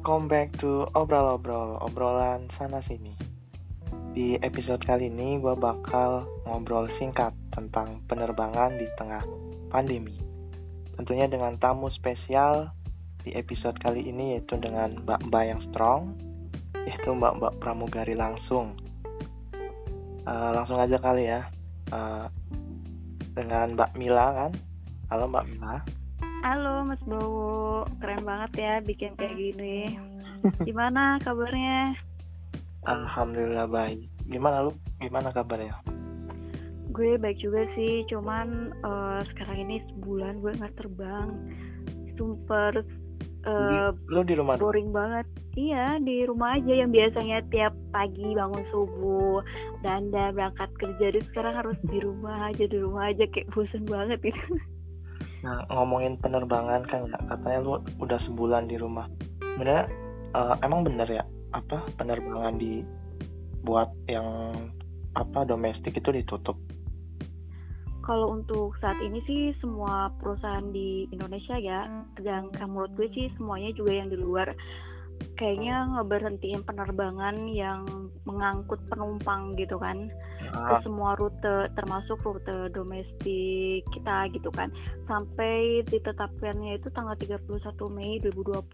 welcome back to obrol-obrol obrolan sana sini. Di episode kali ini gue bakal ngobrol singkat tentang penerbangan di tengah pandemi. Tentunya dengan tamu spesial di episode kali ini yaitu dengan Mbak-Mbak yang strong, yaitu Mbak-Mbak pramugari langsung. Uh, langsung aja kali ya uh, dengan Mbak Mila kan. Halo Mbak Mila. Halo Mas Bowo, keren banget ya bikin kayak gini. Gimana kabarnya? Alhamdulillah baik. Gimana lu? Gimana kabarnya? Gue baik juga sih, cuman uh, sekarang ini sebulan gue nggak terbang. Super uh, lu di rumah boring banget. Iya di rumah aja yang biasanya tiap pagi bangun subuh dan berangkat kerja, jadi sekarang harus di rumah aja di rumah aja kayak bosen banget gitu. Nah, ngomongin penerbangan kan ya, katanya lu udah sebulan di rumah. Bener, uh, emang bener ya apa penerbangan di buat yang apa domestik itu ditutup? Kalau untuk saat ini sih semua perusahaan di Indonesia ya, dan menurut gue sih semuanya juga yang di luar kayaknya ngeberhentiin penerbangan yang mengangkut penumpang gitu kan ke ah. semua rute termasuk rute domestik kita gitu kan sampai ditetapkannya itu tanggal 31 Mei 2020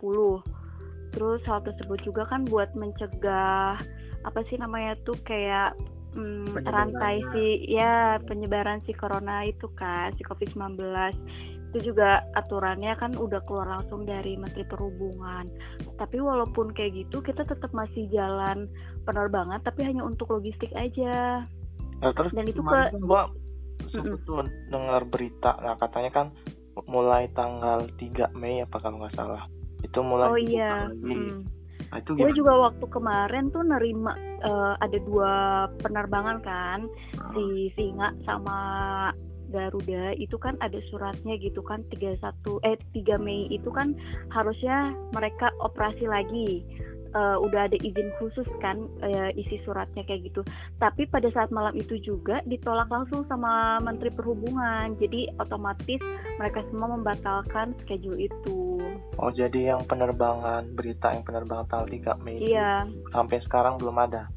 terus hal tersebut juga kan buat mencegah apa sih namanya tuh kayak hmm, rantai si ya penyebaran si corona itu kan si COVID-19 itu juga aturannya kan udah keluar langsung dari Menteri Perhubungan. Tapi walaupun kayak gitu kita tetap masih jalan penerbangan tapi hanya untuk logistik aja. Nah, terus Dan itu ke gua sempat tuh dengar berita nah katanya kan mulai tanggal 3 Mei apa kalau nggak salah. Itu mulai Oh iya. Hmm. Nah, itu gue juga waktu kemarin tuh nerima uh, ada dua penerbangan kan hmm. si Singa sama Garuda itu kan ada suratnya gitu kan 31 eh 3 Mei itu kan harusnya mereka operasi lagi uh, udah ada izin khusus kan uh, isi suratnya kayak gitu. Tapi pada saat malam itu juga ditolak langsung sama Menteri Perhubungan. Jadi otomatis mereka semua membatalkan schedule itu. Oh, jadi yang penerbangan berita yang penerbangan tanggal 3 Mei iya. sampai sekarang belum ada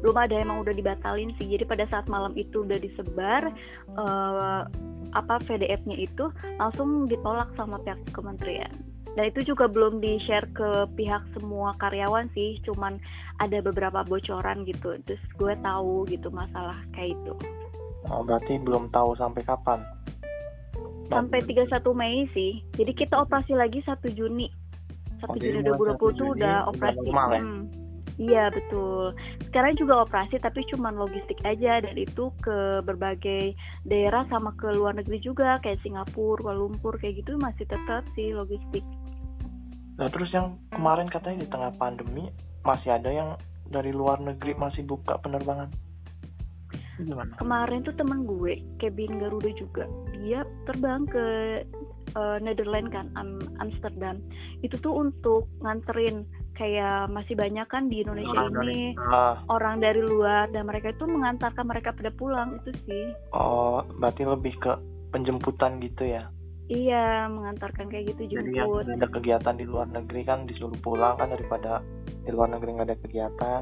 belum ada emang udah dibatalin sih jadi pada saat malam itu udah disebar uh, apa VDF-nya itu langsung ditolak sama pihak kementerian dan itu juga belum di share ke pihak semua karyawan sih cuman ada beberapa bocoran gitu. Terus gue tahu gitu masalah kayak itu. Oh, berarti belum tahu sampai kapan? Sampai 31 Mei sih. Jadi kita operasi lagi 1 Juni. 1 oh, Juni 2020 tuh udah operasi. normal, ya? hmm. Iya betul. Sekarang juga operasi tapi cuma logistik aja. Dan itu ke berbagai daerah sama ke luar negeri juga kayak Singapura, Kuala Lumpur kayak gitu masih tetap sih logistik. Nah terus yang kemarin katanya di tengah pandemi masih ada yang dari luar negeri masih buka penerbangan. Gimana? Kemarin tuh temen gue, Kevin Garuda juga, dia terbang ke uh, Netherlands kan, Amsterdam. Itu tuh untuk nganterin kayak masih banyak kan di Indonesia orang ini dari, uh, orang dari luar dan mereka itu mengantarkan mereka pada pulang itu sih. Oh, berarti lebih ke penjemputan gitu ya? Iya, mengantarkan kayak gitu jemput. Jadi ada kegiatan di luar negeri kan disuruh pulang kan daripada di luar negeri nggak ada kegiatan.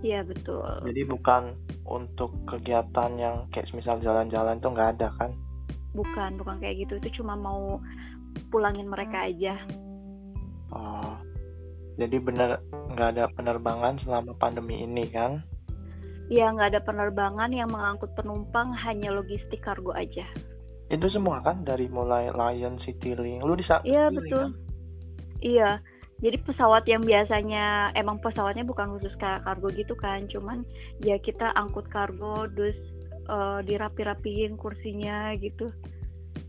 Iya betul. Jadi bukan untuk kegiatan yang kayak misal jalan-jalan itu nggak ada kan? Bukan, bukan kayak gitu. Itu cuma mau pulangin mereka aja. Oh, jadi benar nggak ada penerbangan selama pandemi ini kan? Iya nggak ada penerbangan yang mengangkut penumpang hanya logistik kargo aja. Itu semua kan dari mulai Lion, Citylink, lu di Iya betul. Kan? Iya. Jadi pesawat yang biasanya emang pesawatnya bukan khusus kargo gitu kan, cuman ya kita angkut kargo terus uh, dirapi-rapiin kursinya gitu.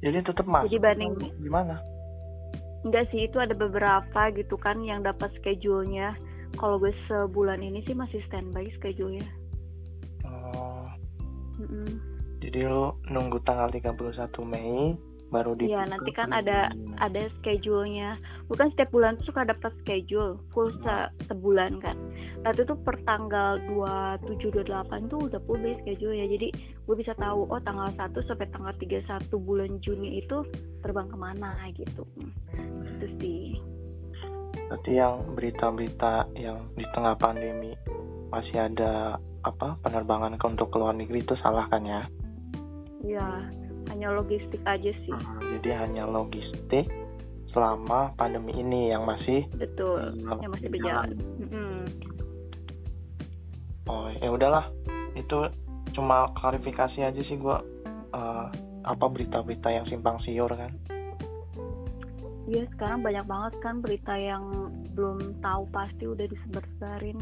Jadi tetap masuk. Jadi banding gimana? enggak sih itu ada beberapa gitu kan yang dapat schedule-nya kalau gue sebulan ini sih masih standby schedule-nya oh mm -mm. Jadi lo nunggu tanggal 31 Mei baru di Iya nanti kan ada ada schedule-nya. Bukan setiap bulan tuh suka dapat schedule full se sebulan kan. Nah itu tuh per tanggal 27 28 tuh udah publish schedule ya jadi gue bisa tahu oh tanggal 1 sampai tanggal 31 bulan Juni itu terbang ke mana gitu. Itu sih. Berarti yang berita-berita yang di tengah pandemi masih ada apa penerbangan ke untuk ke luar negeri itu salah kan ya? Iya, hanya logistik aja sih. Hmm, jadi hanya logistik selama pandemi ini yang masih Betul, Hmm, yang masih berjalan. berjalan. Mm-mm. oh ya udahlah itu cuma klarifikasi aja sih gua eh, apa berita-berita yang simpang siur kan. Iya, sekarang banyak banget kan berita yang belum tahu pasti udah disebar-sebarin.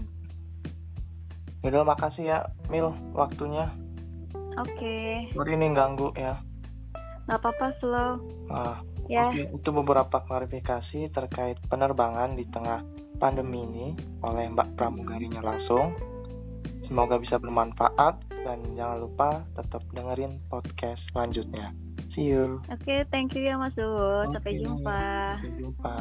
Yaudah makasih ya Mil waktunya. Oke, Sorry nih ganggu ya. nggak apa-apa slow. Ah, Ya, Oke, itu beberapa klarifikasi terkait penerbangan di tengah pandemi ini oleh Mbak Pramugarinya langsung. Semoga bisa bermanfaat dan jangan lupa tetap dengerin podcast selanjutnya. See you. oke, thank you ya Mas Dut. Sampai Oke. jumpa. Sampai jumpa.